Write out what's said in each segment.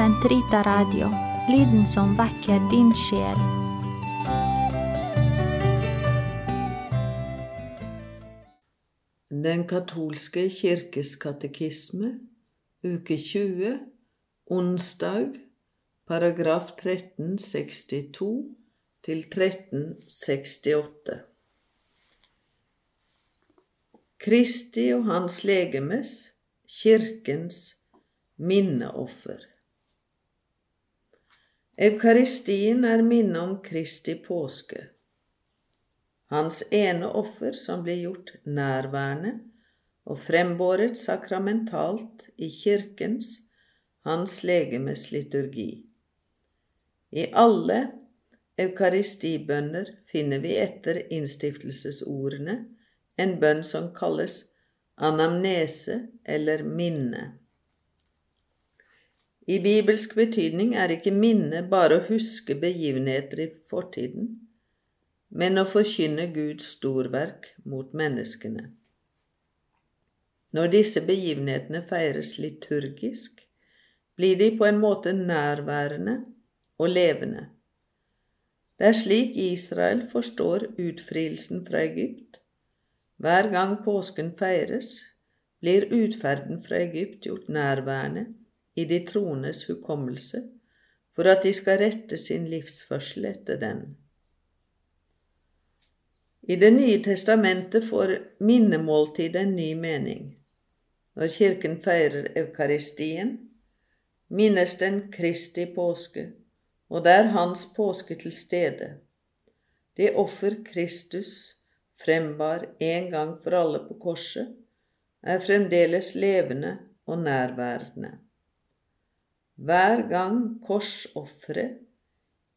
Sentrita Radio, lyden som vekker din sjel. Den katolske kirkes katekisme, uke 20, onsdag, paragraf 1362 til 1368. Kristi og hans legemes, kirkens minneoffer. Eukaristien er minne om Kristi påske, hans ene offer som blir gjort nærværende og frembåret sakramentalt i kirkens, hans legemes liturgi. I alle eukaristibønner finner vi etter innstiftelsesordene en bønn som kalles anamnese eller minne. I bibelsk betydning er ikke minne bare å huske begivenheter i fortiden, men å forkynne Guds storverk mot menneskene. Når disse begivenhetene feires liturgisk, blir de på en måte nærværende og levende. Det er slik Israel forstår utfrielsen fra Egypt. Hver gang påsken feires, blir utferden fra Egypt gjort nærværende i de troendes hukommelse for at de skal rette sin livsførsel etter den. I Det nye testamentet får minnemåltid en ny mening. Når Kirken feirer Eukaristien, minnes den Kristi påske, og det er Hans påske til stede. Det offer Kristus frembar en gang for alle på korset, er fremdeles levende og nærværende. Hver gang korsofferet,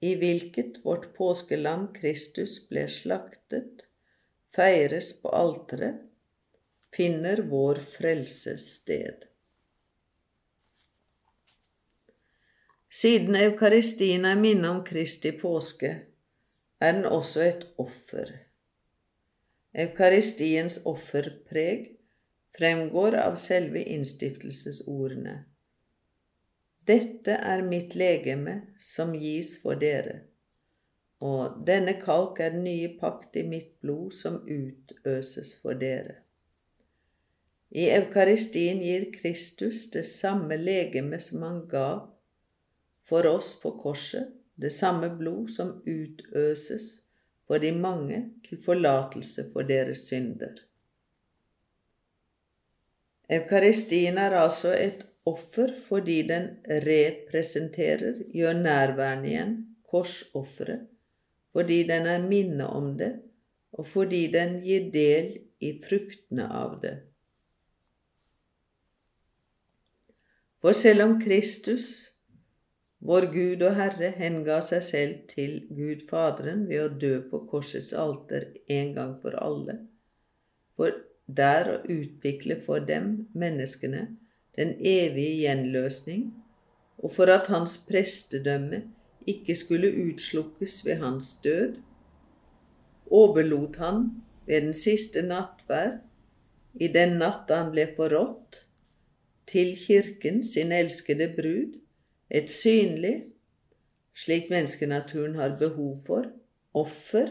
i hvilket vårt påskelam Kristus ble slaktet, feires på alteret, finner vår frelse sted. Siden eukaristien er minne om Kristi påske, er den også et offer. Eukaristiens offerpreg fremgår av selve innstiftelsesordene. Dette er mitt legeme som gis for dere, og denne kalk er den nye pakt i mitt blod som utøses for dere. I Eukaristien gir Kristus det samme legeme som han ga for oss på korset, det samme blod som utøses for de mange til forlatelse for deres synder. Eukaristien er altså et offer fordi den representerer, gjør nærværende igjen, korsofferet, fordi den er minne om det, og fordi den gir del i fruktene av det. For selv om Kristus, vår Gud og Herre, henga seg selv til Gud Faderen ved å dø på korsets alter en gang for alle, for der å utvikle for dem, menneskene, den evige gjenløsning, og for at hans prestedømme ikke skulle utslukkes ved hans død, overlot han ved den siste nattverd, i den natt han ble forrådt, til kirken, sin elskede brud, et synlig, slik menneskenaturen har behov for, offer,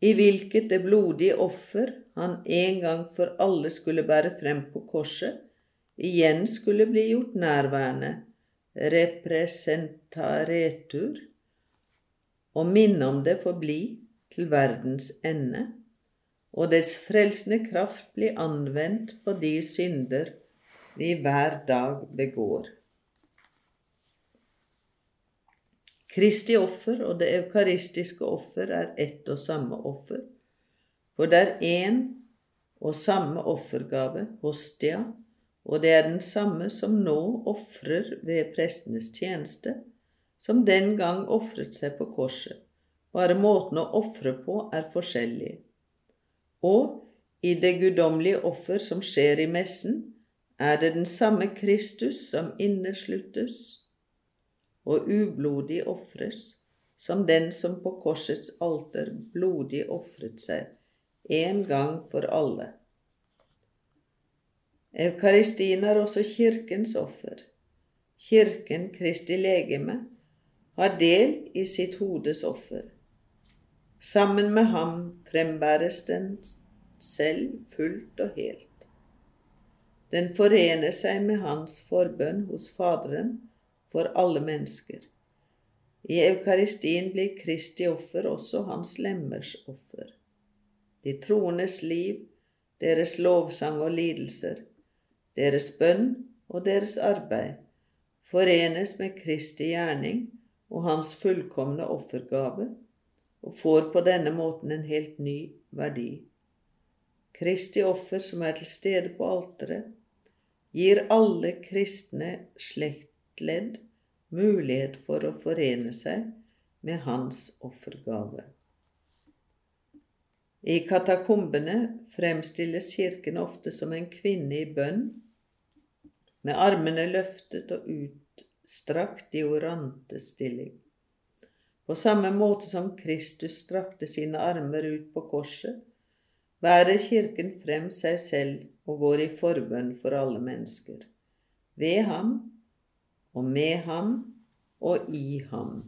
i hvilket det blodige offer han en gang for alle skulle bære frem på korset, igjen skulle bli gjort nærværende, representaretur, og minne om det forbli til verdens ende, og dets frelsende kraft bli anvendt på de synder vi hver dag begår. Kristi offer og det eukaristiske offer er ett og samme offer, for det er én og samme offergave, hostia, og det er den samme som nå ofrer ved prestenes tjeneste, som den gang ofret seg på korset, bare måten å ofre på er forskjellig. Og i det guddommelige offer som skjer i messen, er det den samme Kristus som innesluttes og ublodig ofres, som den som på korsets alter blodig ofret seg en gang for alle. Eukaristien er også kirkens offer. Kirken, Kristi legeme, har del i sitt hodes offer. Sammen med ham frembæres den selv fullt og helt. Den forener seg med hans forbønn hos Faderen for alle mennesker. I eukaristien blir Kristi offer også hans lemmers offer. De troendes liv, deres lovsang og lidelser, deres bønn og deres arbeid forenes med Kristi gjerning og hans fullkomne offergave, og får på denne måten en helt ny verdi. Kristi offer som er til stede på alteret, gir alle kristne slektledd mulighet for å forene seg med hans offergave. I katakombene fremstilles kirken ofte som en kvinne i bønn, med armene løftet og utstrakt i orante stilling. På samme måte som Kristus strakte sine armer ut på korset, bærer Kirken frem seg selv og går i forbønn for alle mennesker, ved ham og med ham og i ham.